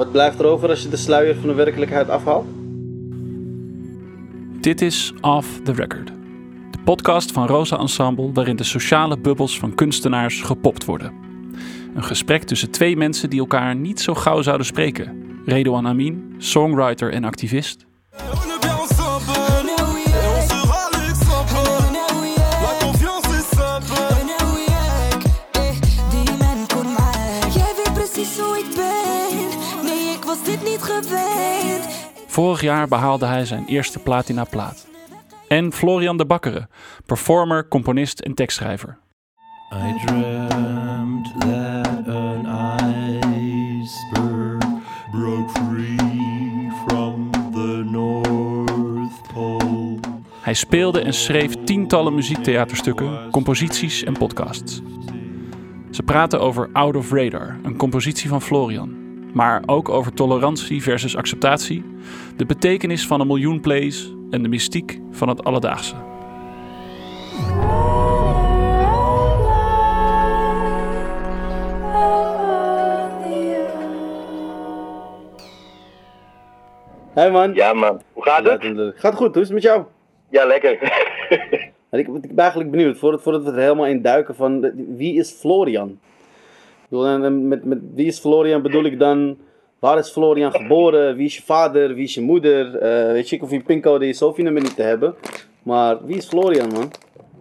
wat blijft er over als je de sluier van de werkelijkheid afhaalt? Dit is Off the Record. De podcast van Rosa Ensemble waarin de sociale bubbels van kunstenaars gepopt worden. Een gesprek tussen twee mensen die elkaar niet zo gauw zouden spreken. Redouan Amin, songwriter en activist. Vorig jaar behaalde hij zijn eerste platina plaat. En Florian de Bakkeren, performer, componist en tekstschrijver. I dreamt that an iceberg broke free from the North Pole. Hij speelde en schreef tientallen muziektheaterstukken, composities en podcasts. Ze praten over Out of Radar, een compositie van Florian. Maar ook over tolerantie versus acceptatie, de betekenis van een miljoen plays en de mystiek van het alledaagse. Hey man. Ja man, hoe gaat het? Gaat goed, hoe is het met jou? Ja, lekker. ik, ben eigenlijk benieuwd, voordat, voordat we er helemaal in duiken, van wie is Florian? Met, met wie is Florian bedoel ik dan, waar is Florian geboren, wie is je vader, wie is je moeder? Uh, weet je, ik hoef je pincode je Sofie-nummer niet te hebben, maar wie is Florian man?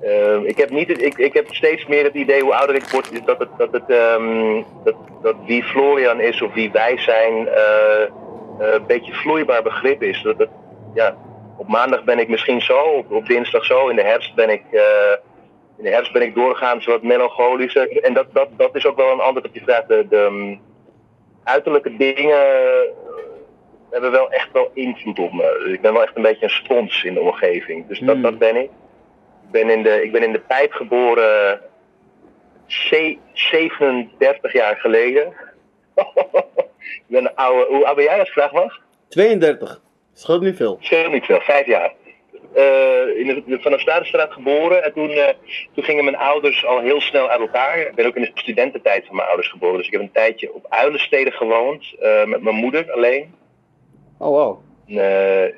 Uh, ik, heb niet ik, ik heb steeds meer het idee, hoe ouder ik word, dat, het, dat, het, um, dat, dat wie Florian is of wie wij zijn, uh, een beetje vloeibaar begrip is. Dat het, ja, op maandag ben ik misschien zo, op dinsdag zo, in de herfst ben ik in de herfst ben ik doorgaans wat melancholischer. En dat, dat, dat is ook wel een antwoord op je vraag. De, de um, uiterlijke dingen hebben wel echt wel invloed op me. Ik ben wel echt een beetje een spons in de omgeving. Dus dat, hmm. dat ben ik. Ik ben in de, ik ben in de pijp geboren 37 jaar geleden. ik ben een oude, hoe oud ben jij als vraag was? 32. Scheelt niet veel. Scheelt niet veel, vijf jaar. Uh, in de, van de Stadenstraat geboren. En toen, uh, toen gingen mijn ouders al heel snel uit elkaar. Ik ben ook in de studententijd van mijn ouders geboren. Dus ik heb een tijdje op Uilensteden gewoond. Uh, met mijn moeder alleen. Oh wow. Een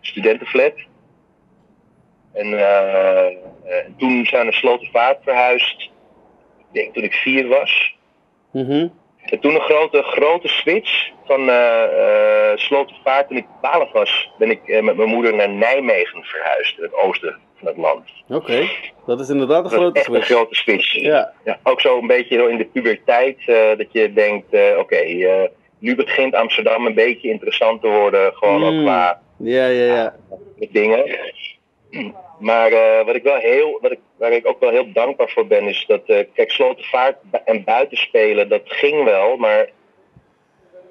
studentenflat. En toen zijn we naar Slotervaart verhuisd. Ik denk toen ik vier was. Mhm. En toen een grote, grote switch van uh, uh, Slotervaart. Toen ik 12 was, ben ik uh, met mijn moeder naar Nijmegen verhuisd, in het oosten van het land. Oké, dat is inderdaad een grote echt switch. een grote switch. Ja. ja ook zo een beetje in de puberteit, dat je denkt, oké, nu begint Amsterdam een beetje interessant te worden, gewoon ook Mm. qua Ja, ja, ja. dingen. Maar uh, wat ik wel heel, wat ik, waar ik ook wel heel dankbaar voor ben, is dat, uh, kijk, slotenvaart en buitenspelen, dat ging wel, maar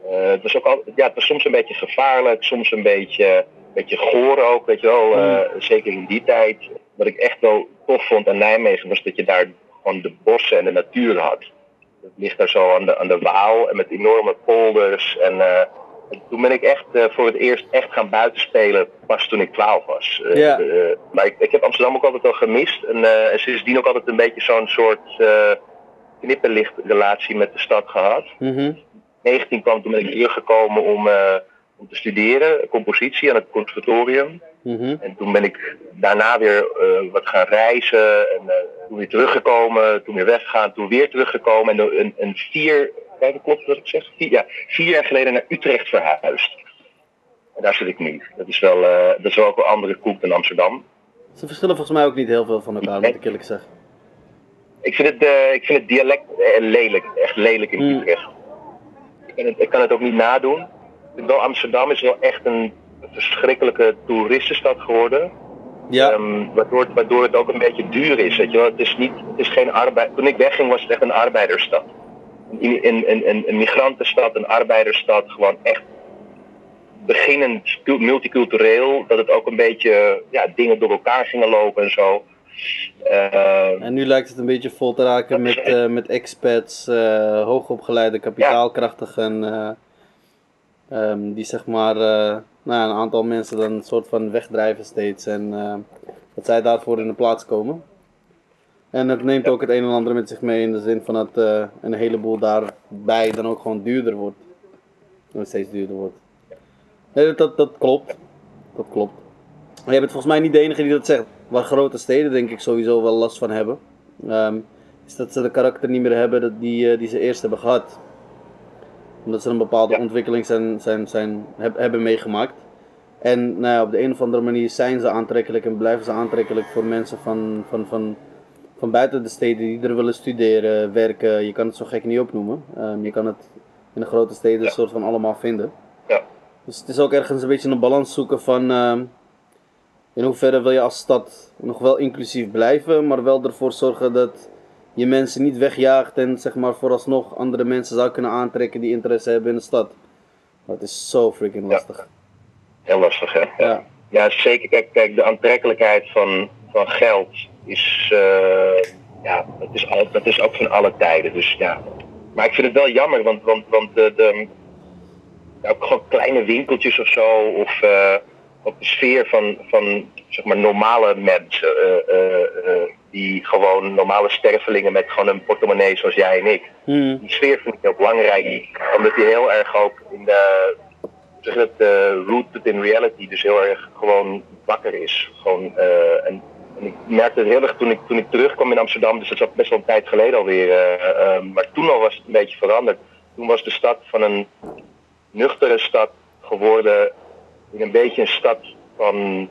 uh, het, was ook al, ja, het was soms een beetje gevaarlijk, soms een beetje, een beetje goor ook, weet je wel, mm. zeker in die tijd. Wat ik echt wel tof vond aan Nijmegen was dat je daar gewoon de bossen en de natuur had. Het ligt daar zo aan de, aan de Waal en met enorme polders en en toen ben ik echt uh, voor het eerst echt gaan buitenspelen, pas toen ik 12 was. Uh, ja. uh, maar ik, ik, heb Amsterdam ook altijd wel gemist. En, en sindsdien ook altijd een beetje zo'n soort knipperlichtrelatie met de stad gehad. Mm -hmm. 19 kwam toen ben ik teruggekomen om, om te studeren, compositie aan het conservatorium. Mm -hmm. En toen ben ik daarna weer wat gaan reizen. En toen weer teruggekomen, toen weer weggegaan, toen weer teruggekomen. En een, een vier Kijk, klopt wat ik zeg? Vier, ja, vier jaar geleden naar Utrecht verhuisd. En daar zit ik nu. Dat is wel, uh, dat is wel ook een andere koek dan Amsterdam. Ze verschillen volgens mij ook niet heel veel van elkaar, moet ik eerlijk zeggen. Ik vind het, ik vind het dialect lelijk, echt lelijk in Mm. Utrecht. Ik kan, het, ik kan het ook niet nadoen. Wel, Amsterdam is wel echt een verschrikkelijke toeristenstad geworden. Ja. Um, waardoor, waardoor het ook een beetje duur is. Weet je wel? Het is niet, het is geen arbeid. Toen ik wegging was het echt een arbeidersstad een, een, een, een migrantenstad, een arbeidersstad, gewoon echt beginnend multicultureel, dat het ook een beetje ja, dingen door elkaar gingen lopen en zo. Uh, en nu lijkt het een beetje vol te raken met, uh, met expats, uh, hoogopgeleide kapitaalkrachtigen, ja. um, die zeg maar nou, een aantal mensen dan een soort van wegdrijven steeds en dat zij daarvoor in de plaats komen. En het neemt ook het een en ander met zich mee in de zin van dat uh, een heleboel daarbij dan ook gewoon duurder wordt. Dat steeds duurder wordt. Nee, dat, dat klopt. Dat klopt. Maar je bent volgens mij niet de enige die dat zegt. Waar grote steden denk ik sowieso wel last van hebben. Ehm, is dat ze de karakter niet meer hebben dat die, eh, die ze eerst hebben gehad. Omdat ze een bepaalde Ja. ontwikkeling zijn, zijn, zijn, heb- hebben meegemaakt. En nou ja, op de een of andere manier zijn ze aantrekkelijk en blijven ze aantrekkelijk voor mensen van, van, van, van buiten de steden die er willen studeren, werken. Je kan het zo gek niet opnoemen. Ehm, je kan het in de grote steden Ja. een soort van allemaal vinden. Ja. Dus het is ook ergens een beetje een balans zoeken van ehm, in hoeverre wil je als stad nog wel inclusief blijven, maar wel ervoor zorgen dat je mensen niet wegjaagt en zeg maar vooralsnog andere mensen zou kunnen aantrekken die interesse hebben in de stad. Dat is zo freaking lastig. Heel lastig, hè? Ja. Ja, zeker. Kijk, kijk de aantrekkelijkheid van, van geld is, eh, ja, dat is, al, dat is ook van alle tijden. Dus ja. Maar ik vind het wel jammer, want, want, want de, de, ja, ook gewoon kleine winkeltjes of zo, of eh, op de sfeer van, van zeg maar normale mensen, eh, die gewoon normale stervelingen met gewoon een portemonnee zoals jij en ik. Hmm. Die sfeer vind ik heel belangrijk, omdat die heel erg ook in de zeg dat, eh, rooted in reality, dus heel erg gewoon wakker is. Gewoon, eh, en, en ik merkte het heel erg toen ik, toen ik terugkwam in Amsterdam, dus dat is best wel een tijd geleden alweer. eh, maar toen al was het een beetje veranderd. Toen was de stad van een nuchtere stad geworden in een beetje een stad van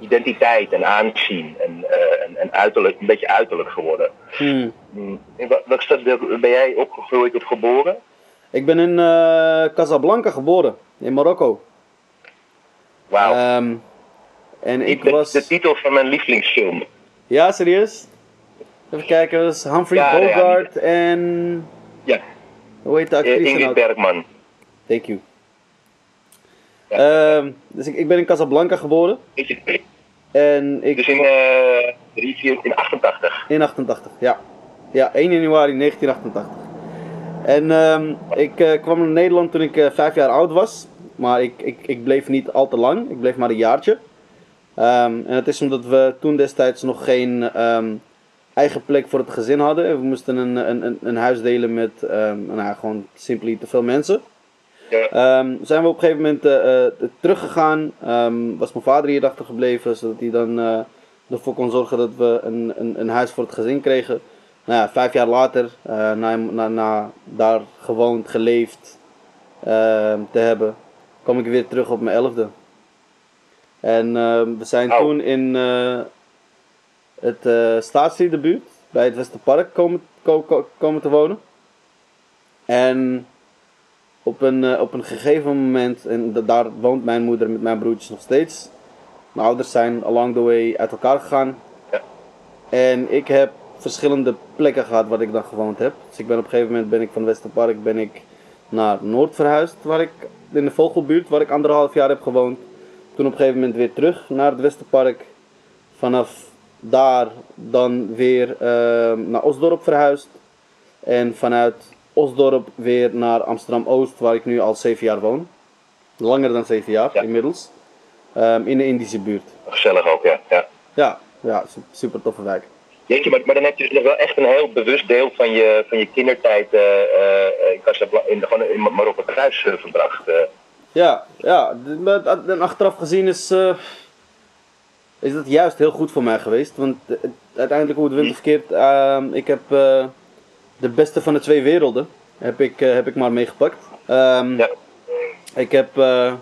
identiteit en aanzien en, eh, en, en uiterlijk, een beetje uiterlijk geworden. Hmm. Hmm. Stad ben jij opgegroeid of geboren? Ik ben in eh, Casablanca geboren, in Marokko. Wauw. Ehm, en ik de, was. de titel van mijn lievelingsfilm. Ja, serieus? Even kijken, dat is Humphrey Ja, ja, Bogart en. Ja, Hoe heet de eh, actrice Ingrid nou? Bergman. Thank you. Ja. Ehm, dus ik, ik ben in Casablanca geboren. En ik. Dus in, vier- in 88. In 88, ja. Ja, 1 januari 1988. En ehm, ik eh, kwam naar Nederland toen ik eh, vijf jaar oud was. Maar ik, ik, ik bleef niet al te lang. Ik bleef maar een jaartje. Ehm, en het is omdat we toen destijds nog geen eigen plek voor het gezin hadden. We moesten een, een, een, een huis delen met nou, gewoon simply te veel mensen. Ja. Ehm, zijn we op een gegeven moment eh, eh, teruggegaan. Ehm, was mijn vader hier achter gebleven, zodat hij dan eh, ervoor kon zorgen dat we een, een, een huis voor het gezin kregen. Nou ja, vijf jaar later, na, na, na daar gewoond, geleefd ehm, te hebben, kwam ik weer terug op mijn elfde. En we zijn Oh. toen in het eh Staatsdierdebuurt bij het Westerpark komen, ko- ko- komen te wonen. En op een, eh, op een gegeven moment, en da- daar woont mijn moeder met mijn broertjes nog steeds. Mijn ouders zijn along the way uit elkaar gegaan. Ja. En ik heb verschillende plekken gehad waar ik dan gewoond heb. Dus ik ben op een gegeven moment ben ik van Westerpark ben ik naar Noord verhuisd, waar ik in de Vogelbuurt, waar ik anderhalf jaar heb gewoond. Toen op een gegeven moment weer terug naar het Westerpark. Vanaf daar dan weer ehm, naar Osdorp verhuisd. En vanuit Osdorp weer naar Amsterdam Oost, waar ik nu al zeven jaar woon. Langer dan zeven jaar Ja. inmiddels. Ehm, in de Indische buurt. Gezellig ook, ja. ja. Ja, ja su- super toffe wijk. Jeetje, maar, maar dan heb je dus nog wel echt een heel bewust deel van je, van je kindertijd eh, eh, in, Casablanca, in, gewoon in Marokko thuis eh, verbracht. Ja, ja. En achteraf gezien is, is dat juist heel goed voor mij geweest. Want uiteindelijk, hoe het wint of keert, ehm, ik heb de beste van de twee werelden heb ik, eh, heb ik maar meegepakt. Ehm, Ja. Ik heb eh,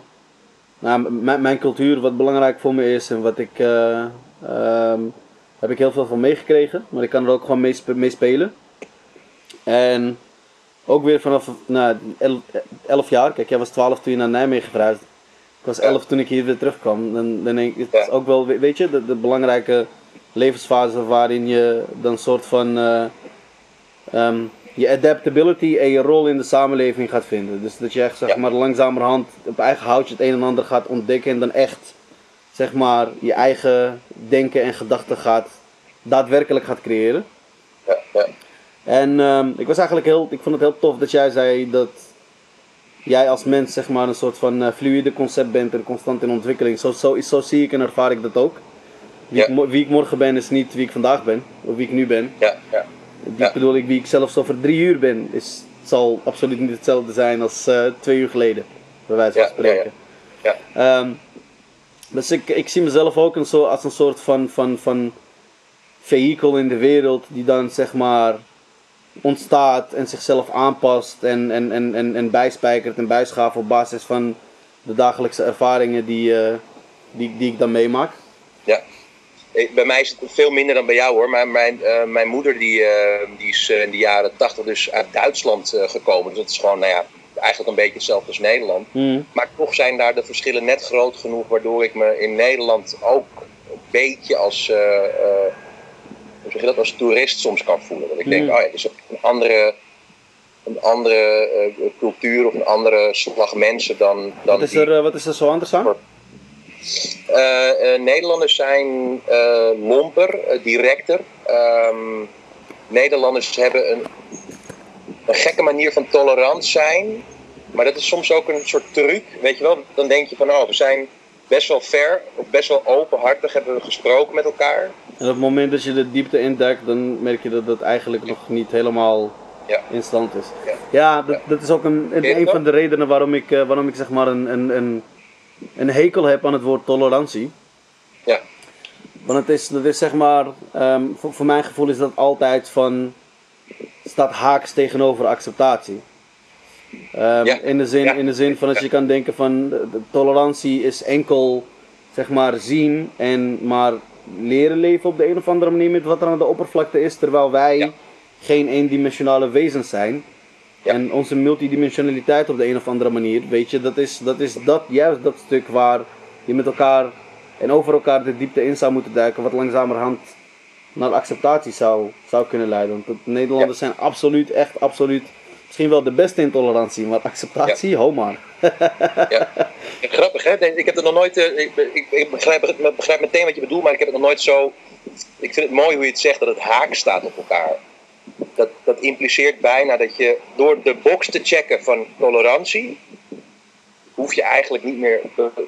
nou, mijn- cultuur, wat belangrijk voor me is en wat ik. ehm, heb ik heel veel van meegekregen, maar ik kan er ook gewoon mee, mee spelen. En ook weer vanaf nou, 11 jaar, kijk, jij was 12 toen je naar Nijmegen verhuisde. Ik was 11 toen ik hier weer terugkwam. Dan, dan denk ik, het is ook wel, we- weet je, de, de belangrijke levensfase waarin je dan soort van ehm, je adaptability en je rol in de samenleving gaat vinden. Dus dat je echt zeg Ja. maar langzamerhand op eigen houtje het een en ander gaat ontdekken en dan echt zeg maar je eigen denken en gedachten gaat daadwerkelijk gaat creëren. Ja, ja. En ehm, ik was eigenlijk heel, ik vond het heel tof dat jij zei dat jij als mens zeg maar een soort van eh, fluïde concept bent en constant in ontwikkeling. Zo, zo, zo zie ik en ervaar ik dat ook. Wie, Ja. ik, wie ik morgen ben is niet wie ik vandaag ben, of wie ik nu ben. ja, ja. Die bedoel ik, wie ik zelfs over drie uur ben, is zal absoluut niet hetzelfde zijn als eh, twee uur geleden, bij wijze van spreken. ja. Ehm, dus ik, ik zie mezelf ook een zo, als een soort van, van, van vehikel in de wereld die dan zeg maar ontstaat en zichzelf aanpast en, en, en, en, en bijspijkert en bijschaft op basis van de dagelijkse ervaringen die, eh, die, die ik dan meemaak. Ja. Eh, Bij mij is het veel minder dan bij jou hoor. Maar mijn, eh, mijn moeder die, eh, die is in de jaren tachtig dus uit Duitsland gekomen. Dus dat is gewoon, nou ja, eigenlijk een beetje hetzelfde als Nederland. Hmm. Maar toch zijn daar de verschillen net groot genoeg waardoor ik me in Nederland ook een beetje als, hoe zeg je dat, als toerist soms kan voelen. Dat ik denk, Mm. oh ja, het is een andere, een andere cultuur of een andere slag mensen dan, dan Wat, is er, wat is er zo anders aan? Eh, eh, Nederlanders zijn eh, lomper, directer. Ehm, Nederlanders hebben een, een gekke manier van tolerant zijn. Maar dat is soms ook een soort truc. Weet je wel, dan denk je van oh, we zijn best wel ver, of best wel openhartig hebben we gesproken met elkaar. En op het moment dat je de diepte intekt, dan merk je dat dat eigenlijk nog niet helemaal Ja. in stand is. Ja. Ja, dat, dat is ook een, een, van de redenen waarom ik, waarom ik zeg maar een, een, een, een hekel heb aan het woord tolerantie. Ja, Want het is, dat is zeg maar, ehm, voor, voor mijn gevoel is dat altijd van, staat haaks tegenover acceptatie. Ehm, Ja. in, de zin, Ja. in de zin van dat je kan denken van, de, de tolerantie is enkel, zeg maar, zien en maar leren leven op de een of andere manier met wat er aan de oppervlakte is, terwijl wij geen eendimensionale wezens zijn. Ja. En onze multidimensionaliteit op de een of andere manier, weet je, dat is, dat is dat, juist dat stuk waar je met elkaar en over elkaar de diepte in zou moeten duiken, wat langzamerhand naar acceptatie zou, zou kunnen leiden. Want de Nederlanders zijn absoluut, echt absoluut, misschien wel de beste in tolerantie, maar acceptatie, ho maar. ja. Grappig hè, ik heb het nog nooit, eh, ik, ik, ik begrijp, ik begrijp meteen wat je bedoelt, maar ik heb het nog nooit zo, ik vind het mooi hoe je het zegt, dat het haak staat op elkaar. Dat, dat impliceert bijna dat je door de box te checken van tolerantie, hoef je eigenlijk niet meer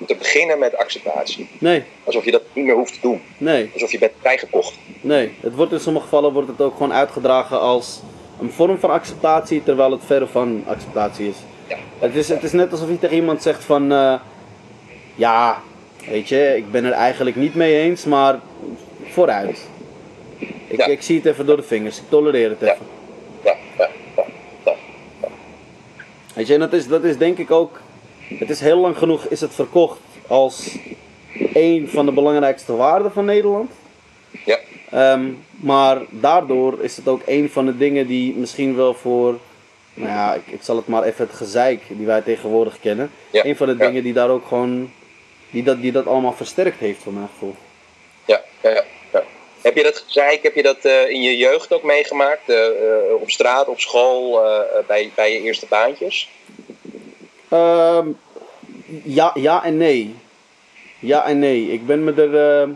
te, beginnen met acceptatie. Nee, Alsof je dat niet meer hoeft te doen. nee, Alsof je bent bijgekocht. nee. Het wordt in sommige gevallen wordt het ook gewoon uitgedragen als een vorm van acceptatie, terwijl het verre van acceptatie is. Ja. Het is, het is net alsof je tegen iemand zegt van, eh, ja, weet je, ik ben er eigenlijk niet mee eens, maar vooruit. Ik, ik zie het even door de vingers, ik tolereer het even. Ja, ja, ja, ja. Weet je, en dat is, dat is denk ik ook, het is heel lang genoeg is het verkocht als een van de belangrijkste waarden van Nederland. ja. Ehm, maar daardoor is het ook een van de dingen die misschien wel voor, nou ja, ik, ik zal het maar even het gezeik die wij tegenwoordig kennen. Ja, Een van de ja. dingen die daar ook gewoon, die dat, die dat allemaal versterkt heeft voor mijn gevoel. Ja, ja, ja. Heb je dat gezeik, heb je dat eh, in je jeugd ook meegemaakt? Eh, eh, op straat, op school, bij, bij je eerste baantjes? Ehm, ja, ja en nee. Ja en nee. Ik ben me er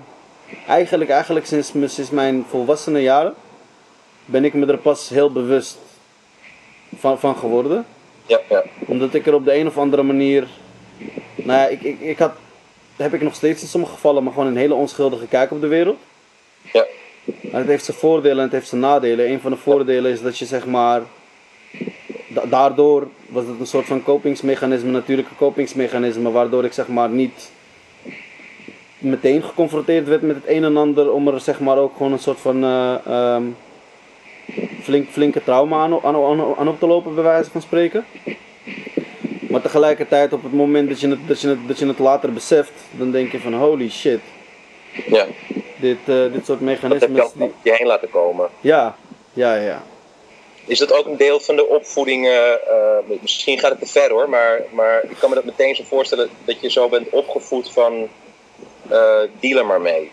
eigenlijk, eigenlijk sinds, sinds mijn volwassene jaren ben ik me er pas heel bewust van, van geworden. Ja, ja, Omdat ik er op de een of andere manier. Nou ja, ik, ik, ik had. Heb ik nog steeds in sommige gevallen, maar gewoon een hele onschuldige kijk op de wereld. Ja, het heeft zijn voordelen en het heeft zijn nadelen. Een van de voordelen is dat je zeg maar. da- daardoor was het een soort van kopingsmechanisme, natuurlijke kopingsmechanisme, waardoor ik zeg maar niet meteen geconfronteerd werd met het een en ander, om er zeg maar ook gewoon een soort van eh, ehm, flink, flinke trauma aan, aan, aan, aan op te lopen, bij wijze van spreken. Maar tegelijkertijd, op het moment dat je het, dat je het, dat je het later beseft, dan denk je van holy shit, ja. Dit, eh, dit soort Dat je mechanismes. al Die... je heen laten komen. Ja, ja, ja. Is dat ook een deel van de opvoeding? eh, eh, misschien gaat het te ver hoor, maar, maar ik kan me dat meteen zo voorstellen dat je zo bent opgevoed van eh deal er maar mee.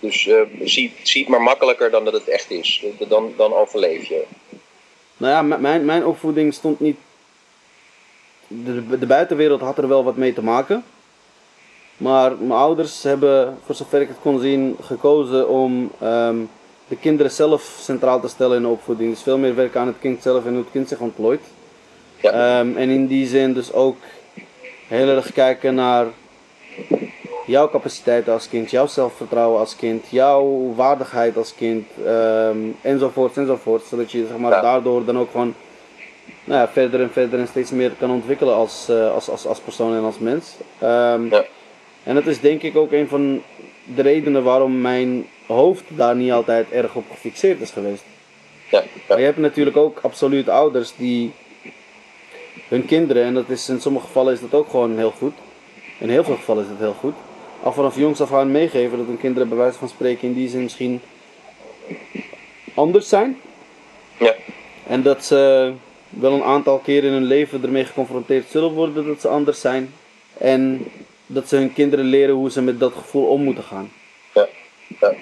Dus eh, zie, zie het maar makkelijker dan dat het echt is. Dan, dan overleef je. Nou ja, mijn, mijn opvoeding stond niet. De, de buitenwereld had er wel wat mee te maken. Maar mijn ouders hebben, voor zover ik het kon zien, gekozen om ehm, de kinderen zelf centraal te stellen in de opvoeding. Dus veel meer werken aan het kind zelf en hoe het kind zich ontplooit. Ja. Ehm, en in die zin dus ook heel erg kijken naar jouw capaciteiten als kind, jouw zelfvertrouwen als kind, jouw waardigheid als kind, ehm enzovoort, enzovoort. Zodat je zeg maar, Ja. daardoor dan ook gewoon nou ja, verder en verder en steeds meer kan ontwikkelen als, uh, als, als, als persoon en als mens. Um, ja. En dat is denk ik ook een van de redenen waarom mijn hoofd daar niet altijd erg op gefixeerd is geweest. Ja, Maar je hebt natuurlijk ook absoluut ouders die hun kinderen, en dat is in sommige gevallen is dat ook gewoon heel goed. In heel veel gevallen is dat heel goed. Al vanaf jongs af aan meegeven dat hun kinderen bij wijze van spreken in die zin misschien anders zijn. Ja. En dat ze wel een aantal keren in hun leven ermee geconfronteerd zullen worden dat ze anders zijn. En dat ze hun kinderen leren hoe ze met dat gevoel om moeten gaan. Ja, ja.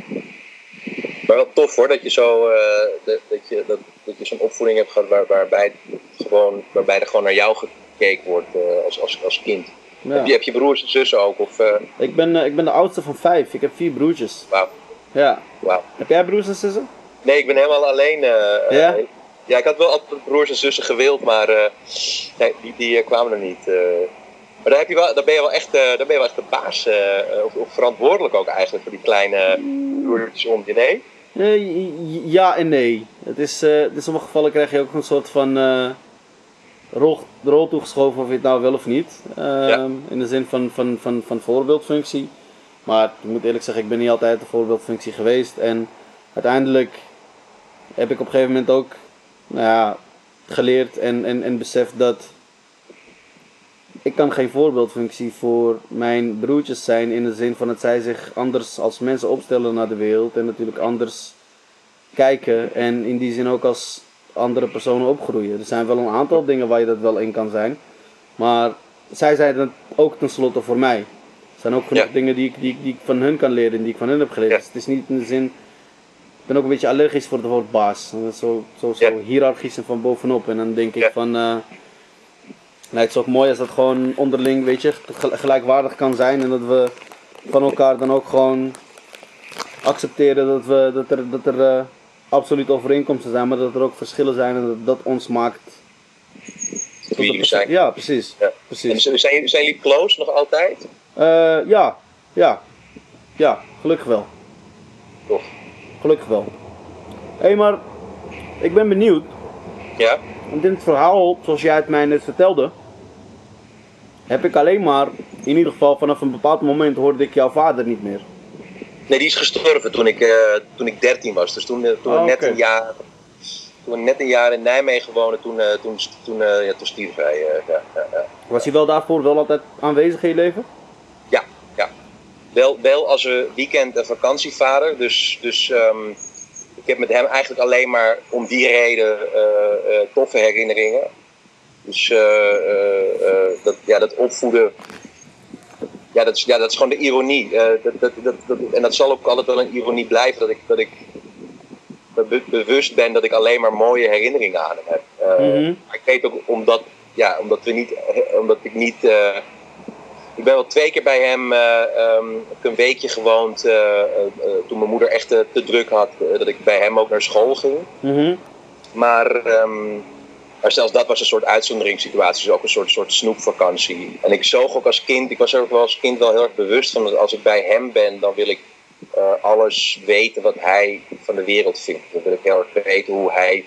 Maar wel tof hoor, dat je zo uh, dat, dat, je, dat, dat je zo'n opvoeding hebt gehad waar, waarbij, gewoon, waarbij er gewoon naar jou gekeken wordt uh, als, als, als kind. Heb, je, heb je broers en zussen ook? Of, uh... ik, ben, ik ben de oudste van vijf, ik heb vier broertjes. Wauw. Ja. Wow. Heb jij broers en zussen? Nee, ik ben helemaal alleen. ja? ja, ik had wel altijd broers en zussen gewild, maar nee, die, die kwamen er niet. Maar daar, heb je wel, daar, ben je wel echt, daar ben je wel echt de baas, of, of, verantwoordelijk ook eigenlijk voor die kleine broertjes om je, nee? ja en nee. Het is, uh, in sommige gevallen krijg je ook een soort van rol, rol toegeschoven of je het nou wel of niet. Ehm, in de zin van, van, van, van voorbeeldfunctie. Maar ik moet eerlijk zeggen, ik ben niet altijd de voorbeeldfunctie geweest. En uiteindelijk heb ik op een gegeven moment ook nou ja, geleerd en, en, en beseft dat ik kan geen voorbeeldfunctie voor mijn broertjes zijn in de zin van dat zij zich anders als mensen opstellen naar de wereld en natuurlijk anders kijken en in die zin ook als andere personen opgroeien. Er zijn wel een aantal dingen waar je dat wel in kan zijn, maar zij zijn het ook tenslotte voor mij. Er zijn ook genoeg dingen die ik, die, die ik van hun kan leren, die ik van hun heb geleerd. Dus het is niet in de zin, ik ben ook een beetje allergisch voor het woord baas. Zo, zo, zo hiërarchisch en van bovenop. En dan denk ik van, uh, Nee, het is ook mooi als dat gewoon onderling, weet je, gelijkwaardig kan zijn. En dat we van elkaar dan ook gewoon accepteren dat, we, dat er, dat er uh, absoluut overeenkomsten zijn, maar dat er ook verschillen zijn en dat dat ons maakt. Wie jullie zijn. Ja, precies. Ja. precies. En zijn, zijn jullie close nog altijd? Uh, ja, ja. Ja, gelukkig wel. Toch? Gelukkig wel. Hé, hey, maar ik ben benieuwd. Ja? Want in het verhaal, zoals jij het mij net vertelde, heb ik alleen maar, in ieder geval vanaf een bepaald moment hoorde ik jouw vader niet meer. Nee, die is gestorven toen ik, uh, toen ik 13 was. Dus toen, uh, toen, oh, net een jaar, toen we net een jaar in Nijmegen woonden, toen, uh, toen, toen, ja, toen stierf hij. Ja, ja, Was hij wel daarvoor wel altijd aanwezig in je leven? Ja, ja. Wel, wel als een weekend- en vakantievader. Dus, dus um, ik heb met hem eigenlijk alleen maar om die reden toffe herinneringen. Dus uh, dat, ja, dat opvoeden, ja dat, is, ja, dat is gewoon de ironie. dat, dat, dat, dat, en dat zal ook altijd wel een ironie blijven, dat ik, dat ik bewust ben dat ik alleen maar mooie herinneringen aan hem heb. Mm Ik weet ook omdat, ja, omdat, we niet, omdat ik niet. ik ben wel twee keer bij hem um, een weekje gewoond toen mijn moeder echt te druk had, dat ik bij hem ook naar school ging. Mm Maar um, maar zelfs dat was een soort uitzonderingssituatie, dus ook een soort, soort snoepvakantie. En ik zoog ook als kind, ik was er ook wel als kind wel heel erg bewust van dat als ik bij hem ben, dan wil ik uh, alles weten wat hij van de wereld vindt. Dan wil ik heel erg weten hoe hij,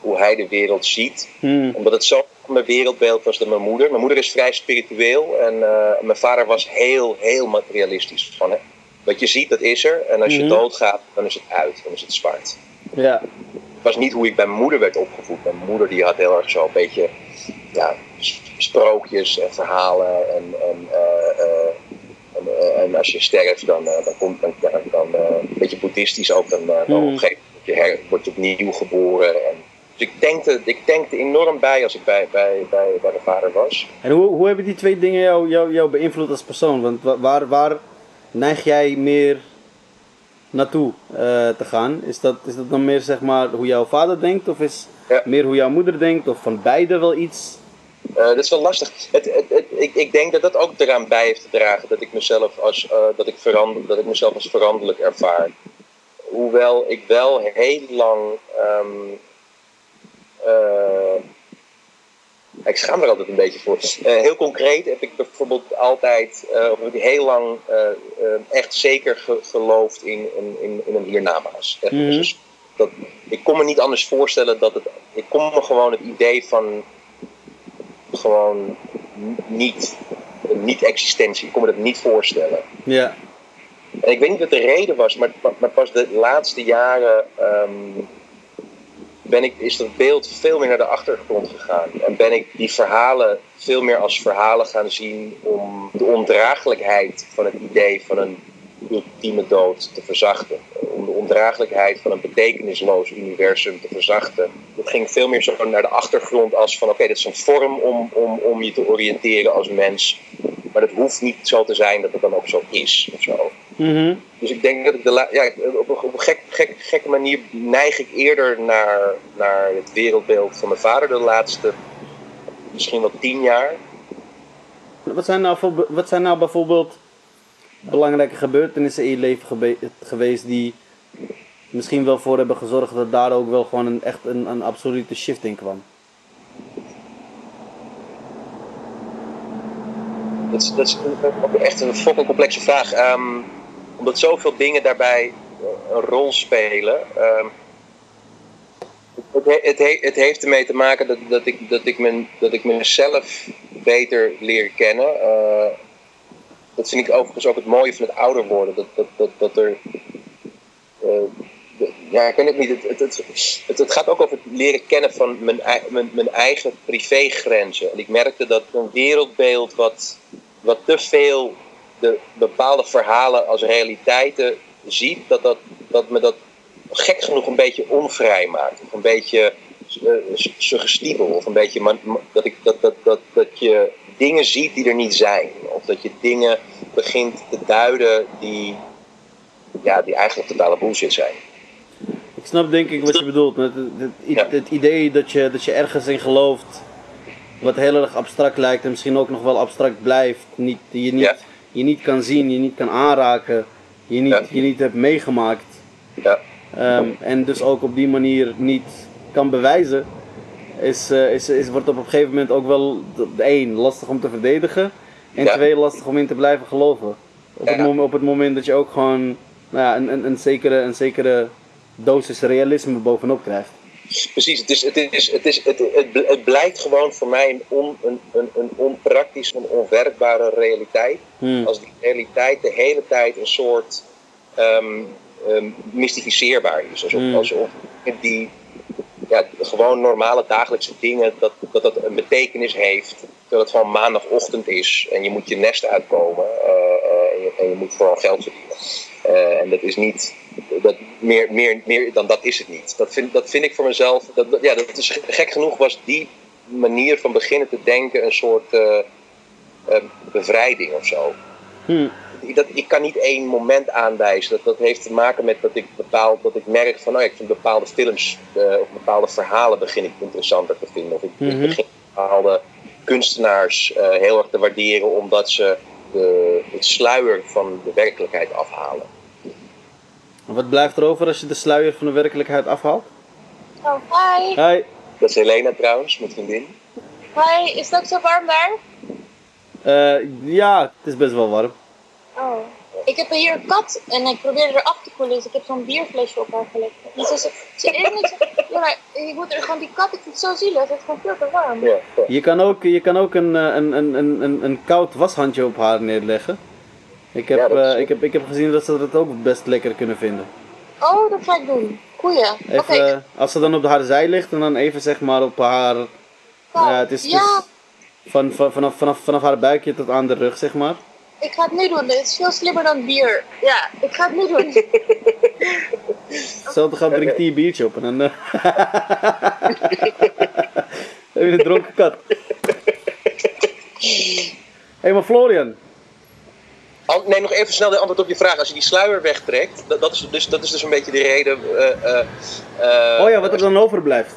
hoe hij de wereld ziet. Hmm. Omdat het zo mijn wereldbeeld was dan mijn moeder. Mijn moeder is vrij spiritueel en uh, mijn vader was heel, heel materialistisch. Van, hè, wat je ziet, dat is er. En als je hmm. doodgaat, dan is het uit, dan is het zwart. Ja was niet hoe ik bij mijn moeder werd opgevoed. Mijn moeder die had heel erg zo een beetje ja, sprookjes en verhalen. En, en, uh, uh, en, als je sterft, dan, dan komt dan, dan, een beetje boeddhistisch ook. Dan, dan hmm. op een gegeven moment word je opnieuw geboren. En, dus ik denkte, ik denkte enorm bij als ik bij, bij, bij, bij mijn vader was. En hoe, hoe hebben die twee dingen jou, jou, jou beïnvloed als persoon? Want waar, waar neig jij meer naartoe uh, te gaan. Is dat, is dat dan meer zeg maar hoe jouw vader denkt of is ja. meer hoe jouw moeder denkt of van beide wel iets? Uh, dat is wel lastig. Het, het, het, ik, ik denk dat dat ook eraan bij heeft te dragen dat ik mezelf als, uh, dat ik verander, dat ik mezelf als veranderlijk ervaar. Hoewel ik wel heel lang um, ik schaam er altijd een beetje voor. Uh, heel concreet heb ik bijvoorbeeld altijd, uh, of heb ik heel lang uh, echt zeker ge geloofd in, in, in, een hiernamaals. Mm -hmm. dus dat, ik ik kon me niet anders voorstellen dat het. Ik kon me gewoon het idee van. gewoon niet. niet-existentie. Ik kon me dat niet voorstellen. Ja. En ik weet niet wat de reden was, maar, maar pas de laatste jaren. Ehm, ben ik, is dat beeld veel meer naar de achtergrond gegaan. En ben ik die verhalen veel meer als verhalen gaan zien om de ondraaglijkheid van het idee van een ultieme dood te verzachten. Om de ondraaglijkheid van een betekenisloos universum te verzachten. Dat ging veel meer zo naar de achtergrond als van oké, okay, dit is een vorm om, om, om je te oriënteren als mens. Maar dat hoeft niet zo te zijn dat het dan ook zo is of zo. Mhm. Dus ik denk dat ik de ja, op, op een gek, gek, gekke manier neig ik eerder naar, naar het wereldbeeld van mijn vader de laatste misschien wel tien jaar. Wat zijn nou, wat zijn nou bijvoorbeeld belangrijke gebeurtenissen in je leven geweest die misschien wel voor hebben gezorgd dat daar ook wel gewoon een, echt een, een absolute shift in kwam? Dat is, dat is echt een fucking complexe vraag. Um, omdat zoveel dingen daarbij een rol spelen. Um, het, het, het, heeft ermee te maken dat, dat, ik, dat, ik, dat ik mezelf beter leer kennen. Uh, dat vind ik overigens ook het mooie van het ouder worden. Dat, dat, dat, dat er. Uh, ja, ik weet het niet. Het, het, het, het, gaat ook over het leren kennen van mijn, mijn, mijn eigen privégrenzen. En ik merkte dat een wereldbeeld wat, wat te veel de bepaalde verhalen als realiteiten ziet, dat, dat, dat me dat gek genoeg een beetje onvrij maakt. Of een beetje uh, suggestibel. Of een beetje dat, ik, dat, dat, dat, dat je dingen ziet die er niet zijn. Of dat je dingen begint te duiden die, ja, die eigenlijk totale bullshit zijn. Ik snap denk ik wat je bedoelt. Het, het, het, idee dat je, dat je ergens in gelooft wat heel erg abstract lijkt en misschien ook nog wel abstract blijft. Niet, je, niet, je niet kan zien, je niet kan aanraken, je niet, je niet hebt meegemaakt. Ja. Um, en dus ook op die manier niet kan bewijzen, is, uh, is, is, wordt op een gegeven moment ook wel één lastig om te verdedigen. En twee lastig om in te blijven geloven. Op, het, moment, op het moment dat je ook gewoon nou ja, een, een, een, zekere, een zekere dosis realisme bovenop krijgt. Precies, het, is, het, is, het, is, het, het, het blijkt gewoon voor mij een, on, een, een, een onpraktische, een onwerkbare realiteit. Hmm. Als die realiteit de hele tijd een soort um, um, mystificeerbaar is. Alsof, alsof die ja, gewoon normale dagelijkse dingen, dat, dat dat een betekenis heeft. Dat het gewoon maandagochtend is en je moet je nest uitkomen uh, uh, en, je, en, je, moet vooral geld verdienen. Uh, en dat is niet, dat, meer, meer, meer dan dat is het niet. Dat vind, dat vind ik voor mezelf, dat, dat, ja, dat is gek genoeg was die manier van beginnen te denken een soort bevrijding of zo. Hmm. Dat, ik kan niet één moment aanwijzen. Dat, dat heeft te maken met dat ik bepaald, dat ik merk van, nou, ik vind bepaalde films uh, of bepaalde verhalen begin ik interessanter te vinden. Of ik, mm -hmm. ik begin bepaalde kunstenaars uh, heel erg te waarderen omdat ze de, het sluier van de werkelijkheid afhalen. Wat blijft er over als je de sluier van de werkelijkheid afhaalt? Oh, hi. Hi. Dat is Helena trouwens, mijn vriendin. Hi, is het ook zo warm daar? Uh, ja, het is best wel warm. Oh. Ik heb hier een kat en ik probeerde er af te koelen, dus ik heb zo'n bierflesje op haar gelegd. Dus ze, ze is niet ja, maar ik moet er gewoon die kat, ik vind het zo zielig, het is gewoon veel te warm. Ja, ja. Je kan ook, je kan ook een, een, een, een, een koud washandje op haar neerleggen. Ik heb, uh, ik, heb, ik heb gezien dat ze dat ook best lekker kunnen vinden. Oh, dat ga ik doen. Goeie. Even, uh, als ze dan op haar zij ligt en dan even zeg maar op haar. nou, ja, het is, het is ja, van, van, vanaf, vanaf, vanaf haar buikje tot aan de rug zeg maar. ik ga het nu doen. Het is veel slimmer dan bier. Ja, ik ga het nu doen. Hetzelfde gaat drinkt die een biertje op en dan. Uh... heb je een dronken kat. Hé, hey, maar Florian. An- Nee, nog even snel de antwoord op je vraag. Als je die sluier wegtrekt, dat, dat, is, dus, dat is dus een beetje de reden. eh, eh, Oh ja, wat er dan overblijft.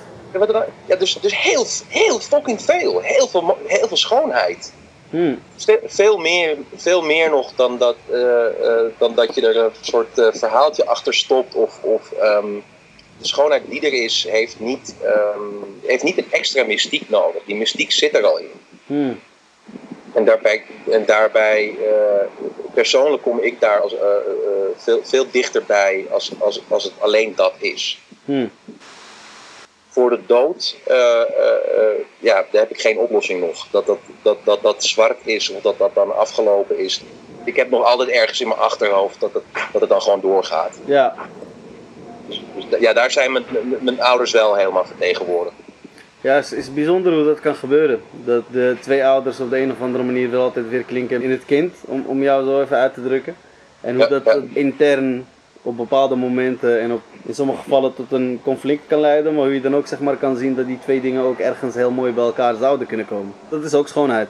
Ja, dus, dus heel, heel fucking veel. Heel veel, heel veel schoonheid. Hmm. Veel, veel, meer, veel meer nog dan dat, eh, eh, dan dat je er een soort eh, verhaaltje achter stopt. Of, of ehm, de schoonheid die er is, heeft niet, ehm, heeft niet een extra mystiek nodig. Die mystiek zit er al in. Hmm. En daarbij, en daarbij persoonlijk kom ik daar als, veel, veel dichterbij als, als, als het alleen dat is. Hmm. Voor de dood, ja, daar heb ik geen oplossing nog. Dat dat, dat, dat dat zwart is of dat dat dan afgelopen is. Ik heb nog altijd ergens in mijn achterhoofd dat het, dat het dan gewoon doorgaat. Ja. Dus, dus ja, daar zijn mijn, mijn ouders wel helemaal vertegenwoordigd. Ja, het is bijzonder hoe dat kan gebeuren. Dat de twee ouders op de een of andere manier wel altijd weer klinken in het kind, om, om jou zo even uit te drukken. En hoe dat intern op bepaalde momenten en op, in sommige gevallen tot een conflict kan leiden, maar hoe je dan ook zeg maar kan zien dat die twee dingen ook ergens heel mooi bij elkaar zouden kunnen komen. Dat is ook schoonheid.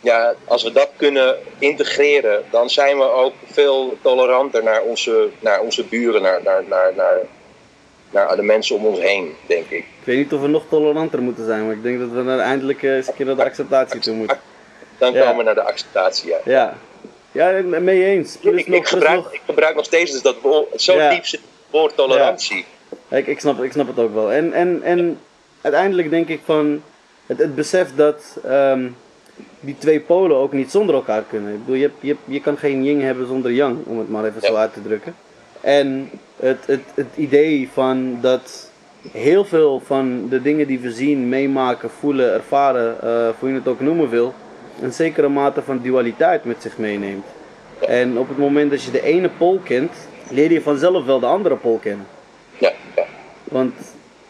Ja, als we dat kunnen integreren, dan zijn we ook veel toleranter naar onze, naar onze buren, naar, naar, naar, naar naar de mensen om ons heen, denk ik. Ik weet niet of we nog toleranter moeten zijn, maar ik denk dat we naar eindelijk eens een keer naar de acceptatie toe moeten. Dan komen we naar de acceptatie, ja. Ja, ja mee eens. ik, ik, gebruik, ik gebruik nog steeds dus dat zo ja. diep zit woord tolerantie. Ja. Ik, ik, snap, ik snap het ook wel. En, en, en uiteindelijk denk ik van het, het besef dat ehm, die twee polen ook niet zonder elkaar kunnen. Ik bedoel, je, je, je kan geen yin hebben zonder yang, om het maar even zo uit te drukken. En het, het, het idee van dat heel veel van de dingen die we zien, meemaken, voelen, ervaren, uh, hoe je het ook noemen wil, een zekere mate van dualiteit met zich meeneemt. En op het moment dat je de ene pol kent, leer je vanzelf wel de andere pol kennen. Ja, ja. Want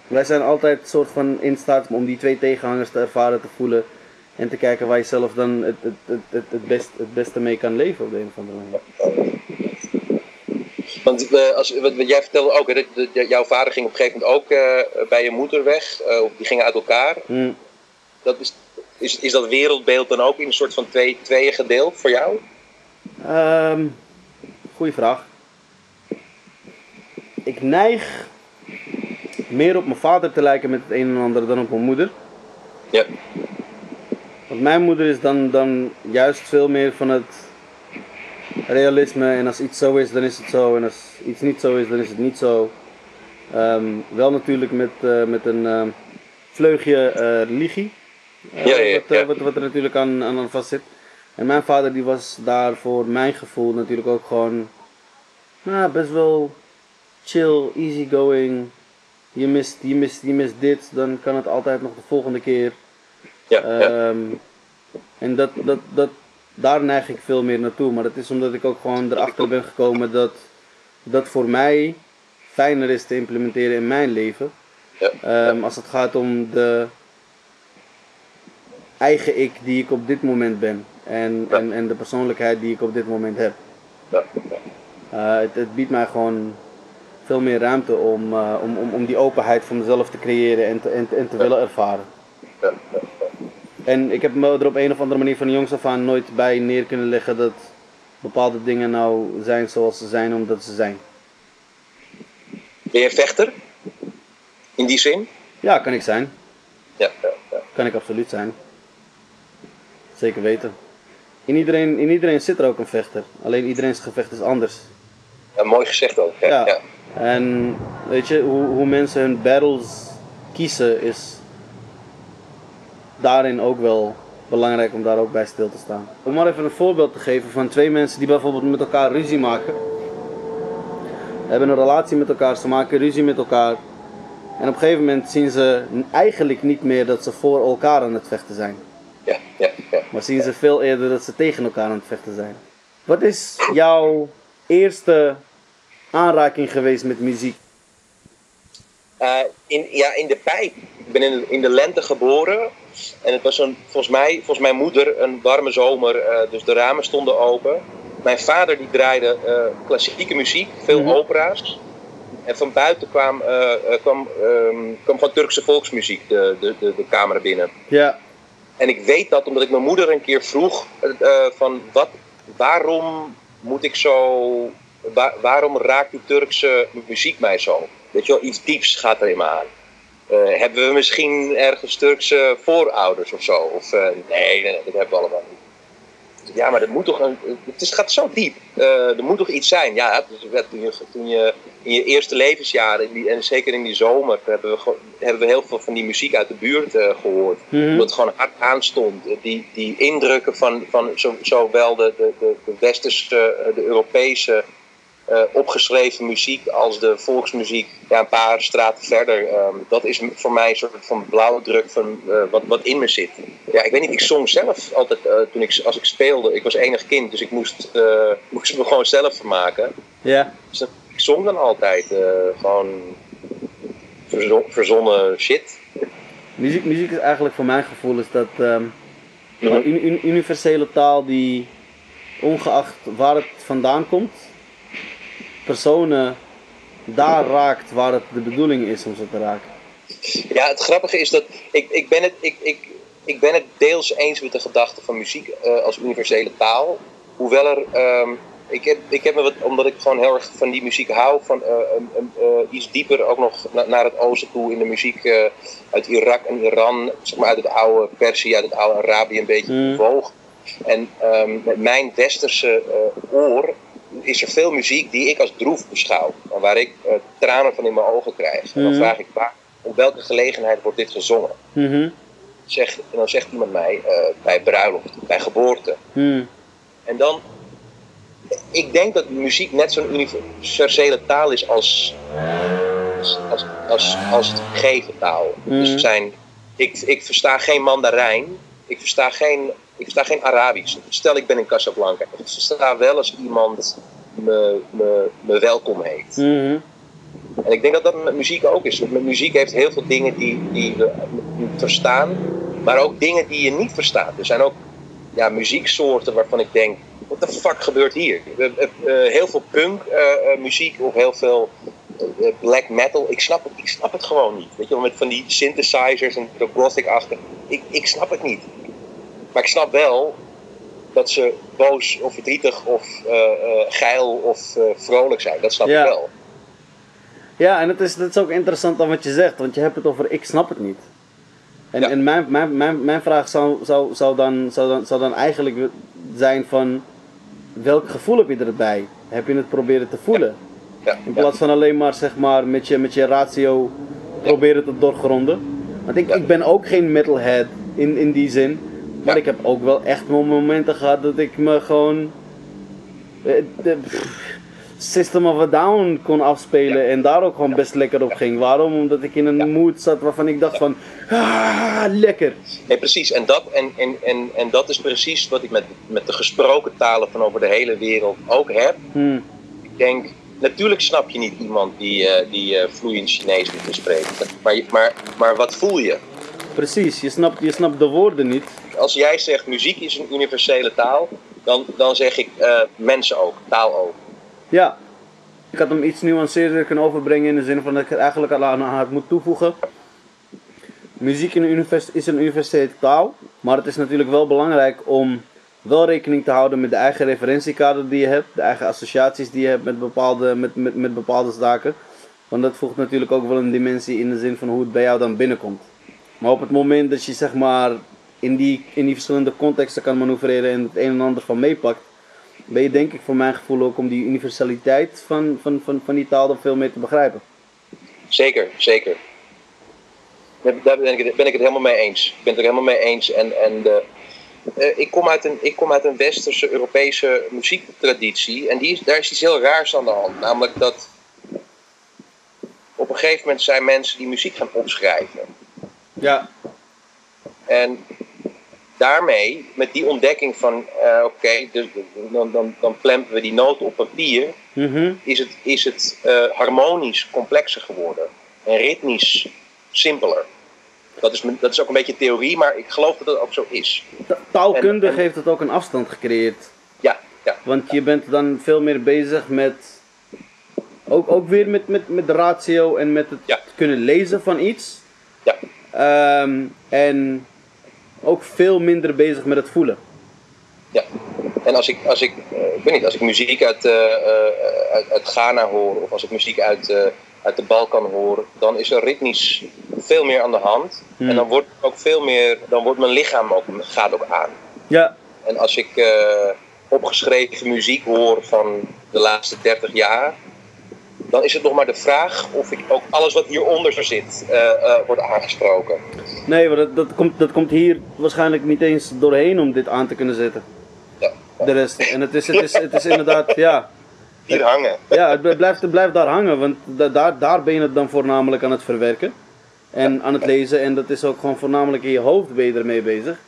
wij zijn altijd soort van in staat om die twee tegenhangers te ervaren, te voelen en te kijken waar je zelf dan het, het, het, het, het, best, het beste mee kan leven op de een of andere manier. Want uh, als, wat, jij vertelde ook, hè, dat, jouw vader ging op een gegeven moment ook uh, bij je moeder weg, uh, of die gingen uit elkaar. Mm. Dat is, is, is dat wereldbeeld dan ook in een soort van twee, tweeën gedeeld voor jou? Um, goeie vraag. Ik neig meer op mijn vader te lijken met het een en ander dan op mijn moeder. Ja. Want mijn moeder is dan, dan juist veel meer van het realisme en als iets zo is, dan is het zo. En als iets niet zo is, dan is het niet zo. Um, wel natuurlijk met, uh, met een uh, vleugje uh, religie. Ja, ja, wat, wat, wat, er natuurlijk aan, aan vast zit. En mijn vader die was daar voor mijn gevoel natuurlijk ook gewoon nou, best wel chill, easygoing. Je mist, je, mist, je mist dit, dan kan het altijd nog de volgende keer. Ja, um, En dat, dat, dat, daar neig ik veel meer naartoe. Maar dat is omdat ik ook gewoon erachter ben gekomen dat dat voor mij fijner is te implementeren in mijn leven. Ja. Um, als het gaat om de eigen ik die ik op dit moment ben. En, ja. en, en de persoonlijkheid die ik op dit moment heb. Ja. Uh, het, het, biedt mij gewoon veel meer ruimte om, uh, om, om, om die openheid voor mezelf te creëren en te, en, en te willen ervaren. En ik heb me er op een of andere manier van jongs af aan nooit bij neer kunnen leggen dat bepaalde dingen nou zijn zoals ze zijn omdat ze zijn. Ben je vechter? In die zin? Ja, kan ik zijn. Ja, ja, ja. Kan ik absoluut zijn. Zeker weten. In iedereen, in iedereen zit er ook een vechter. Alleen iedereen's gevecht is anders. Ja, mooi gezegd ook. Ja, ja. ja. En weet je, hoe, hoe mensen hun battles kiezen is daarin ook wel belangrijk om daar ook bij stil te staan. Om maar even een voorbeeld te geven van twee mensen die bijvoorbeeld met elkaar ruzie maken. Hebben een relatie met elkaar, ze maken ruzie met elkaar. En op een gegeven moment zien ze eigenlijk niet meer dat ze voor elkaar aan het vechten zijn. Ja, ja, ja. Maar zien ze veel eerder dat ze tegen elkaar aan het vechten zijn. Wat is jouw eerste aanraking geweest met muziek? Uh, in, ja, in de pijp. Ik ben in de, in de lente geboren. En het was een, volgens, mij, volgens mijn moeder een warme zomer, uh, dus de ramen stonden open. Mijn vader die draaide uh, klassieke muziek, veel Mhm. opera's. En van buiten kwam, kwam, um, kwam van Turkse volksmuziek de, de, de, de kamer binnen. Ja, En ik weet dat omdat ik mijn moeder een keer vroeg van wat, waarom moet ik zo, waar, waarom raakt die Turkse muziek mij zo? Weet je wel, iets dieps gaat er in aan. Uh, hebben we misschien ergens Turkse voorouders of zo? Of, nee, nee, dat hebben we allemaal niet. Ja, maar dat moet toch een, het is, gaat zo diep. Er moet toch iets zijn. Ja, toen je in je eerste levensjaren, in die, en zeker in die zomer, hebben we, hebben we heel veel van die muziek uit de buurt gehoord. Mhm. Omdat het gewoon hard aanstond. Die, die indrukken van, van zo, zowel de, de, de, de westerse, de Europese eh, opgeschreven muziek als de volksmuziek ja, een paar straten verder. Ehm, dat is voor mij een soort van blauwdruk van eh, wat, wat in me zit. Ja, ik weet niet, ik zong zelf altijd eh, toen ik, als ik speelde. Ik was enig kind, dus ik moest, moest me gewoon zelf vermaken. Ja. Dus zong dan altijd gewoon verzonnen shit. Muziek, muziek is eigenlijk voor mijn gevoel is dat um, een universele taal die ongeacht waar het vandaan komt, personen daar raakt waar het de bedoeling is om ze te raken. Ja, het grappige is dat ik, ik, ben, het, ik, ik, ik ben het deels eens met de gedachte van muziek uh, als universele taal. Hoewel er, um, ik heb, ik heb me wat, omdat ik gewoon heel erg van die muziek hou, van uh, uh, iets dieper ook nog na, naar het oosten toe in de muziek uit Irak en Iran, zeg maar uit het oude Perzië, uit het oude Arabië een beetje mm. bewoog. En um, met mijn westerse oor is er veel muziek die ik als droef beschouw. En waar ik uh, tranen van in mijn ogen krijg. En dan mhm. vraag ik, waar, op welke gelegenheid wordt dit gezongen? Mhm. Zeg, en dan zegt iemand mij, uh, bij bruiloft, bij geboorte. Mhm. En dan, ik denk dat muziek net zo'n universele taal is als, als, als, als het gegeven taal. Dus we zijn, ik, ik versta geen Mandarijn, ik versta geen ik versta geen Arabisch. Stel ik ben in Casablanca. Ik versta wel als iemand me, me, me welkom heet. Mhm. En ik denk dat dat met muziek ook is. Met muziek heeft heel veel dingen die, die we verstaan, maar ook dingen die je niet verstaat. Er zijn ook ja, muzieksoorten waarvan ik denk, wat de fuck gebeurt hier? Uh, heel veel punk uh, muziek of heel veel black metal. Ik snap, het, ik snap het gewoon niet. Weet je wel, met van die synthesizers en gothic achter. Ik, ik snap het niet. Maar ik snap wel dat ze boos of verdrietig of uh, uh, geil of uh, vrolijk zijn. Dat snap ik wel. Ja, en het is, het is ook interessant aan wat je zegt, want je hebt het over ik snap het niet. En, ja. en mijn, mijn, mijn, mijn vraag zou, zou, zou, dan, zou, dan, zou dan eigenlijk zijn van welk gevoel heb je erbij? Heb je het proberen te voelen? Ja. In plaats van alleen maar zeg maar met je, met je ratio proberen te doorgronden. Want ik, ik ben ook geen metalhead in, in die zin. Maar ik heb ook wel echt momenten gehad dat ik me gewoon. Eh, de, System of a Down kon afspelen en daar ook gewoon best lekker op ging. Waarom? Omdat ik in een mood zat waarvan ik dacht van, ah, lekker. Nee, precies. En dat, en, en, en, en dat is precies wat ik met, met de gesproken talen van over de hele wereld ook heb. Hmm. Ik denk, natuurlijk snap je niet iemand die, uh, die uh, vloeiend Chinees moet spreken. Maar, maar, maar wat voel je? Precies, je snapt, je snapt de woorden niet. Als jij zegt muziek is een universele taal, dan, dan zeg ik uh, mensen ook, taal ook. Ja, ik had hem iets nuanceerder kunnen overbrengen in de zin van dat ik het eigenlijk al aan had moet toevoegen. Muziek is een universele taal, maar het is natuurlijk wel belangrijk om wel rekening te houden met de eigen referentiekader die je hebt, de eigen associaties die je hebt met bepaalde, met, met, met bepaalde zaken. Want dat voegt natuurlijk ook wel een dimensie in de zin van hoe het bij jou dan binnenkomt. Maar op het moment dat je zeg maar in die, in die verschillende contexten kan manoeuvreren en het een en ander van meepakt, ben je denk ik voor mijn gevoel ook om die universaliteit van, van, van, van die taal dan veel meer te begrijpen. Zeker, zeker. Daar ben ik, het, ben ik het helemaal mee eens. Ik ben het er helemaal mee eens. En, en de, uh, ik, kom uit een, ik kom uit een westerse Europese muziektraditie. En die daar is iets heel raars aan de hand. Namelijk dat op een gegeven moment zijn mensen die muziek gaan opschrijven. Ja. En daarmee, met die ontdekking van, uh, oké, dus, dan, dan, dan plempen we die noten op papier, mm is het, is het uh, harmonisch complexer geworden en ritmisch simpeler. Dat is, dat is ook een beetje theorie, maar ik geloof dat dat ook zo is. Taalkundig heeft het ook een afstand gecreëerd. Ja, ja. Want je bent dan veel meer bezig met. Ook, ook weer met, met, met de ratio en met het ja. kunnen lezen van iets. Ja. Um, en ook veel minder bezig met het voelen. Ja, en als ik, als ik, uh, ik weet niet, als ik muziek uit, uh, uit, uit, Ghana hoor of als ik muziek uit, uit de Balkan hoor, dan is er ritmisch veel meer aan de hand. Hmm. En dan wordt ook veel meer, dan wordt mijn lichaam ook, gaat ook aan. Ja. En als ik opgeschreven muziek hoor van de laatste 30 jaar, dan is het nog maar de vraag of ik ook alles wat hieronder zit uh, uh, wordt aangesproken. Nee, maar dat, dat, komt, dat komt hier waarschijnlijk niet eens doorheen om dit aan te kunnen zetten. Ja. De rest. En het is, het is, het is inderdaad, ja. hier hangen. Ja, het blijft, het blijft daar hangen, want da- daar, daar ben je het dan voornamelijk aan het verwerken. En aan het lezen, en dat is ook gewoon voornamelijk in je hoofd ben je ermee bezig.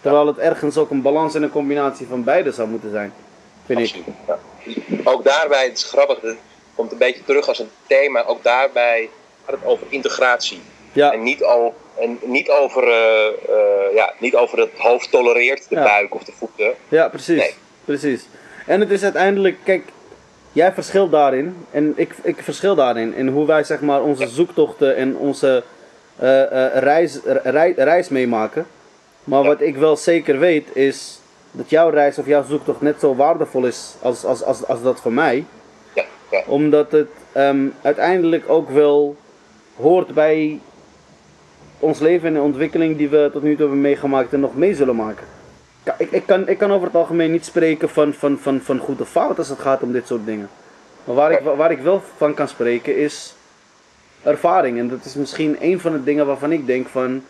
Terwijl het ergens ook een balans en een combinatie van beide zou moeten zijn, vind ik. Ja. Ook daarbij, het is grappig, komt een beetje terug als een thema. Ook daarbij gaat het over integratie. Ja, En niet, al, en niet, over, eh, eh, ja, niet over het hoofd tolereert, de Ja. buik of de voeten. ja precies. Nee. precies. En het is uiteindelijk, kijk, jij verschilt daarin en ik, ik verschil daarin. In hoe wij zeg maar onze zoektochten en onze eh, reis, rei- reis meemaken. Maar wat ik wel zeker weet is dat jouw reis of jouw zoektocht net zo waardevol is als, als, als, als dat voor mij. Omdat het ehm, uiteindelijk ook wel hoort bij ons leven en de ontwikkeling die we tot nu toe hebben meegemaakt en nog mee zullen maken. Ik, ik, kan, ik kan over het algemeen niet spreken van, van, van, van goed of fout als het gaat om dit soort dingen. Maar waar ik, waar ik wel van kan spreken is ervaring. En dat is misschien een van de dingen waarvan ik denk van...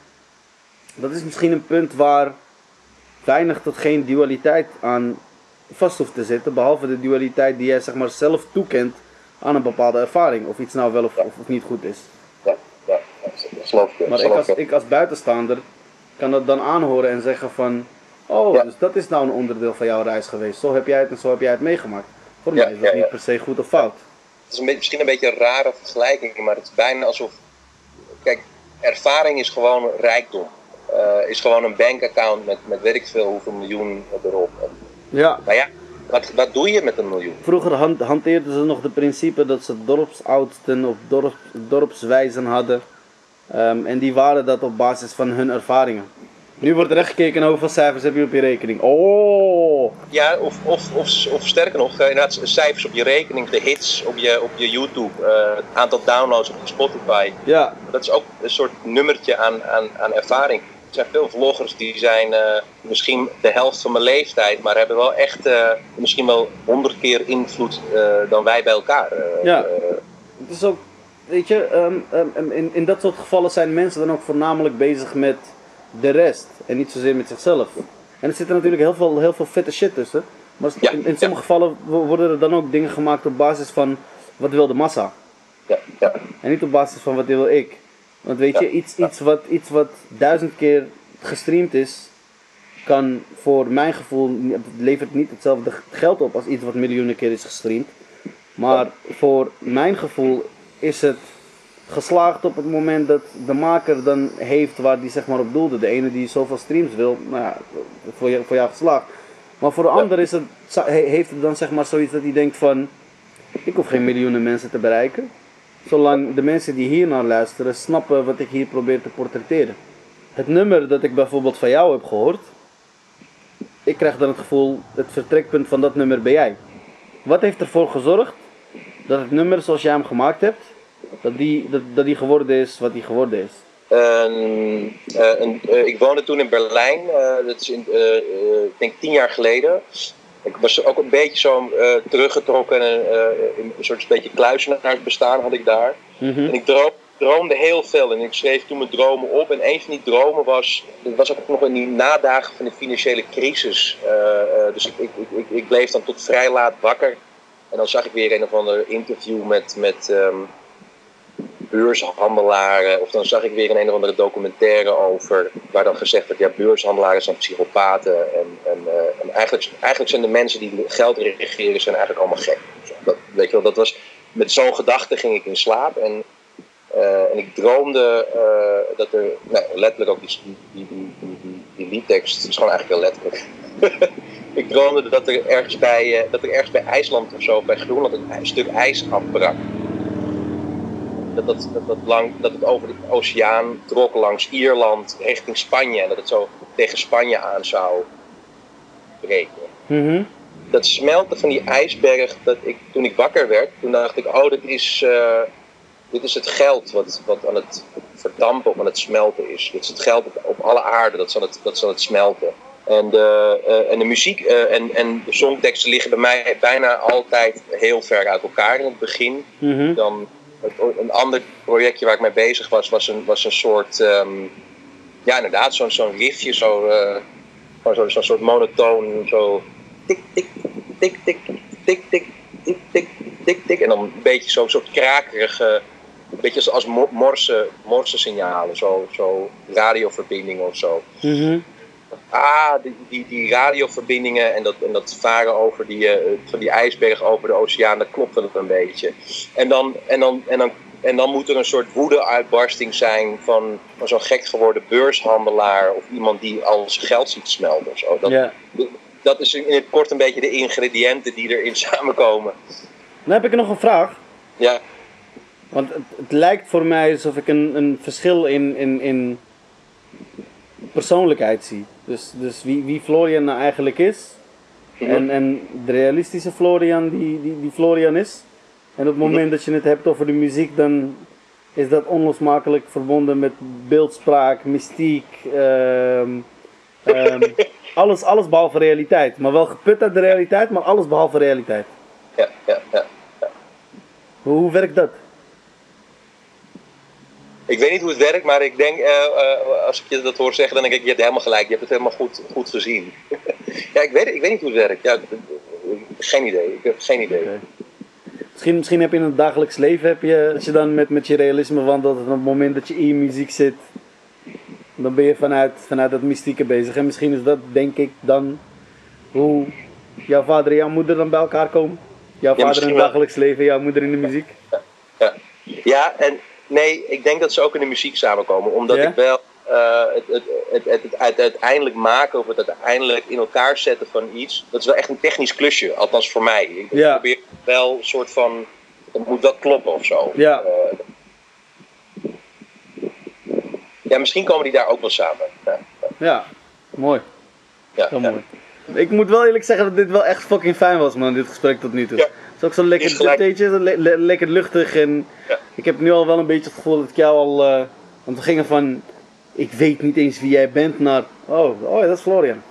Dat is misschien een punt waar weinig tot geen dualiteit aan vast hoeft te zitten. Behalve de dualiteit die jij zeg maar zelf toekent aan een bepaalde ervaring. Of iets nou wel of, of, of niet goed is. ja, geloof ik. Maar ik als, ik als buitenstaander kan dat dan aanhoren en zeggen van... Oh, Ja. dus dat is nou een onderdeel van jouw reis geweest. Zo heb jij het en zo heb jij het meegemaakt. Voor mij is dat niet per se goed of fout. Het is een beetje, misschien een beetje een rare vergelijking, maar het is bijna alsof. Kijk, ervaring is gewoon rijkdom. Eh, is gewoon een bankaccount met, met weet ik veel hoeveel miljoen erop. En, Ja, maar ja, wat, wat doe je met een miljoen? vroeger hand- hanteerden ze nog de principe dat ze dorpsoudsten of dorp, dorpswijzen hadden. Ehm, en die waren dat op basis van hun ervaringen. Nu wordt er echt gekeken naar hoeveel cijfers heb je op je rekening. Oh! Ja, of, of, of, of sterker nog, eh, inderdaad, cijfers op je rekening, de hits op je, op je YouTube, eh, het aantal downloads op Spotify. Ja, Dat is ook een soort nummertje aan, aan, aan ervaring. Er zijn veel vloggers die zijn eh, misschien de helft van mijn leeftijd, maar hebben wel echt eh, misschien wel honderd keer invloed eh, dan wij bij elkaar. Ja. het is ook, weet je, ehm, ehm, in, in dat soort gevallen zijn mensen dan ook voornamelijk bezig met de rest en niet zozeer met zichzelf. En er zitten natuurlijk heel veel, heel veel vette shit tussen. Maar Ja, in, in sommige gevallen wo- worden er dan ook dingen gemaakt op basis van wat wil de massa. ja, ja, En niet op basis van wat wil ik. Want weet je, iets, iets, wat, iets wat duizend keer gestreamd is, kan voor mijn gevoel, levert niet hetzelfde geld op als iets wat miljoenen keer is gestreamd. Maar voor mijn gevoel is het geslaagd op het moment dat de maker dan heeft waar die zeg maar op doelde. De ene die zoveel streams wil, nou ja, voor, jou, voor jou geslaagd. Maar voor de ander is het, heeft het dan zeg maar zoiets dat hij denkt van, ik hoef geen miljoenen mensen te bereiken. Zolang de mensen die hier naar luisteren snappen wat ik hier probeer te portretteren. Het nummer dat ik bijvoorbeeld van jou heb gehoord, ik krijg dan het gevoel, het vertrekpunt van dat nummer ben jij. Wat heeft ervoor gezorgd dat het nummer zoals jij hem gemaakt hebt, dat die, dat, dat die geworden is wat die geworden is? Een, eh, een, eh, ik woonde toen in Berlijn, eh, dat is in, ik denk tien jaar geleden. Ik was ook een beetje zo eh, teruggetrokken en eh, in een soort beetje kluizenaarsbestaan had ik daar. Mhm. En ik droom, droomde heel veel en ik schreef toen mijn dromen op. En een van die dromen was, dat was ook nog in die nadagen van de financiële crisis. Eh, dus ik, ik, ik, ik bleef dan tot vrij laat wakker. En dan zag ik weer een of ander interview met, met ehm, beurshandelaren. Of dan zag ik weer een, een of andere documentaire over. Waar dan gezegd werd: ja, beurshandelaren zijn psychopaten. En, en, eh, en eigenlijk, eigenlijk zijn de mensen die geld regeren, zijn eigenlijk allemaal gek. Dat, weet je wel, dat was, met zo'n gedachte ging ik in slaap. En, eh, en ik droomde eh, dat er, nou, letterlijk ook die, die, die, die, die, liedtekst, is gewoon eigenlijk heel letterlijk. ik droomde dat er, ergens bij, dat er ergens bij IJsland of zo, bij Groenland, een, stuk ijs afbrak. Dat, dat, dat, lang, dat het over de oceaan trok langs Ierland richting Spanje. En dat het zo tegen Spanje aan zou breken Mhm. dat smelten van die ijsberg, dat ik, toen ik wakker werd, toen dacht ik, oh, dit is, eh, dit is het geld wat, wat aan het verdampen of aan het smelten is. Dit is het geld op, op alle aarde, dat zal het, dat zal het smelten. En de, eh, en de muziek eh, en, en de songteksten liggen bij mij bijna altijd heel ver uit elkaar in het begin. Mhm. Dan, een ander projectje waar ik mee bezig was, was een, was een soort, ehm, ja inderdaad, zo'n zo'n riffje, zo, eh, gewoon zo, zo'n soort monotoon, zo tik, tik, tik, tik, tik, tik, tik, tik, tik, tik. En dan een beetje zo'n soort krakerige, een beetje als, als mo- morse, morse signalen, zo, zo radioverbindingen of zo. Mhm. Ah, die, die, die radioverbindingen en dat, en dat varen over die, eh, van die ijsberg over de oceaan, dat klopt wel een beetje. En dan, en dan, en dan, en dan moet er een soort woede-uitbarsting zijn van, van zo'n gek geworden beurshandelaar of iemand die al zijn geld ziet smelten of zo. Dat, Ja. dat is in het kort een beetje de ingrediënten die erin samenkomen. Dan heb ik nog een vraag. Ja, Want het, het lijkt voor mij alsof ik een, een verschil in, in, in persoonlijkheid zie. Dus, dus wie, wie Florian nou eigenlijk is. En, en de realistische Florian die, die, die Florian is. En op het moment dat je het hebt over de muziek, dan is dat onlosmakelijk verbonden met beeldspraak, mystiek. ehm, ehm, alles, alles behalve realiteit. Maar wel geput uit de realiteit, maar alles behalve realiteit. ja, ja, ja. Hoe, hoe werkt dat? Ik weet niet hoe het werkt, maar ik denk, eh, eh, als ik je dat hoor zeggen, dan denk ik, je hebt helemaal gelijk. Je hebt het helemaal goed, goed gezien. ja, ik weet, ik weet niet hoe het werkt. Ja, geen idee. Ik heb geen idee. Misschien, misschien heb je in het dagelijks leven, heb je, als je dan met, met je realisme wandelt, op het moment dat je in je muziek zit, dan ben je vanuit, vanuit dat mystieke bezig. En misschien is dat, denk ik, dan hoe jouw vader en jouw moeder dan bij elkaar komen. Jouw vader in het dagelijks leven, jouw moeder in de muziek. Ja. ja, en nee, ik denk dat ze ook in de muziek samenkomen. Omdat ik wel eh, het, het, het, het, het uit- uiteindelijk maken of het uiteindelijk in elkaar zetten van iets, dat is wel echt een technisch klusje. Althans voor mij. Ik probeer wel een soort van, het moet wel kloppen of zo. Ja. Eh, ja, misschien komen die daar ook wel samen. Ja, Ja, mooi. ja, Heel ja. mooi. Ik moet wel eerlijk zeggen dat dit wel echt fucking fijn was, man, dit gesprek tot nu toe. Ja. Het is ook zo lekker, Is le- le- lekker luchtig en Ja. Ik heb nu al wel een beetje het gevoel dat ik jou al, eh, want we gingen van, ik weet niet eens wie jij bent, naar, oh, oh ja, dat is Florian.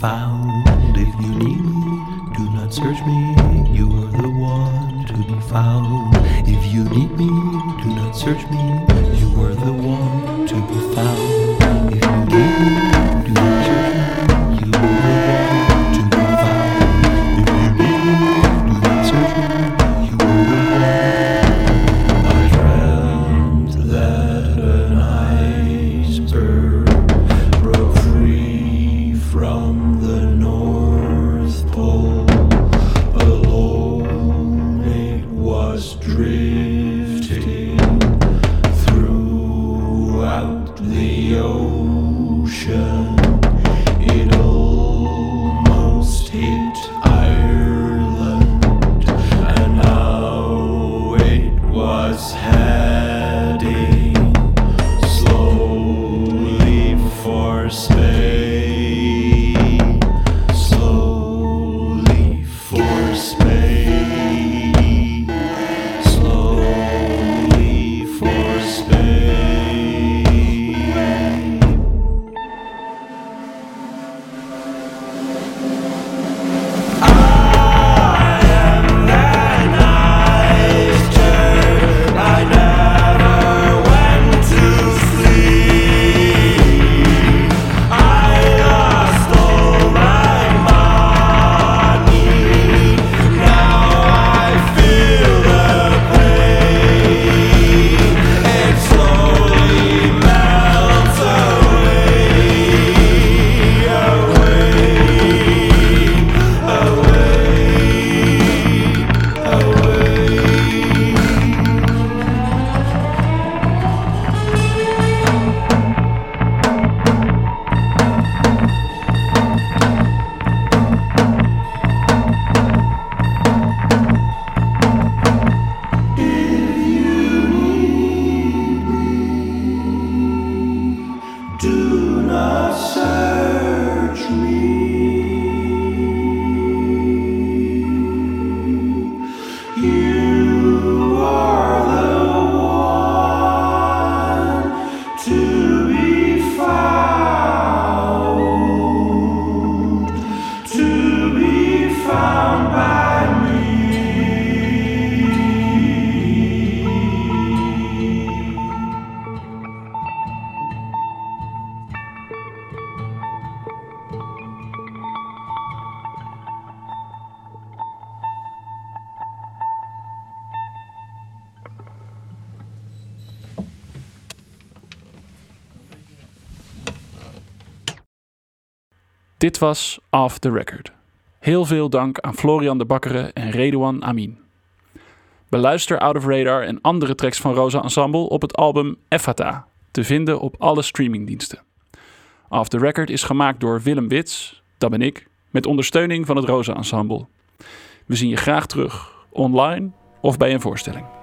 Found. If you need me, do not search me. You are the one to be found. If you need me, do not search me. Dit was Off the Record. Heel veel dank aan Florian de Bakkeren en Redouan Amin. Beluister Out of Radar en andere tracks van Rosa Ensemble op het album Effata, te vinden op alle streamingdiensten. Off the Record is gemaakt door Willem Wits, dat ben ik, met ondersteuning van het Rosa Ensemble. We zien je graag terug, online of bij een voorstelling.